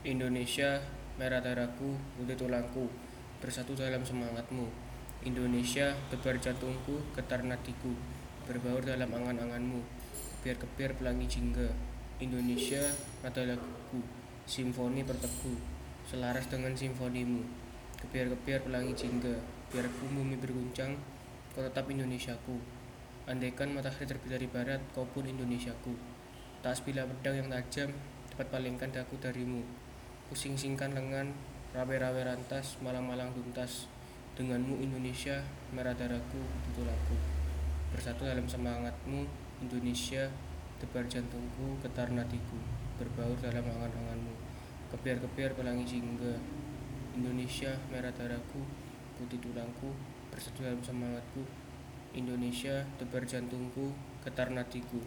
Indonesia, merah darahku, putih tulangku, bersatu dalam semangatmu. Indonesia, debar jantungku, getar nadiku, berbaur dalam angan-anganmu. Kebiar-kebiar pelangi jingga. Indonesia, nada laguku, simfoni bertegu, selaras dengan simfonimu. Kebiar-kebiar pelangi jingga, biarpun bumi berguncang, kau tetap Indonesiaku. Andaikan matahari terbit dari barat, kau pun Indonesiaku. Tak sebilah pedang yang tajam, dapat palingkan daku darimu. Kusing-singkan lengan, rawe-rawe rantas, malang-malang tuntas. Denganmu Indonesia, merah darahku, tutulangku. Bersatu dalam semangatmu, Indonesia, debar jantungku, getar nadiku, berbaur dalam angan-anganmu. Kebiar-kebiar pelangi jingga. Indonesia, merah darahku, putih tulangku, bersatu dalam semangatku. Indonesia, debar jantungku, getar nadiku,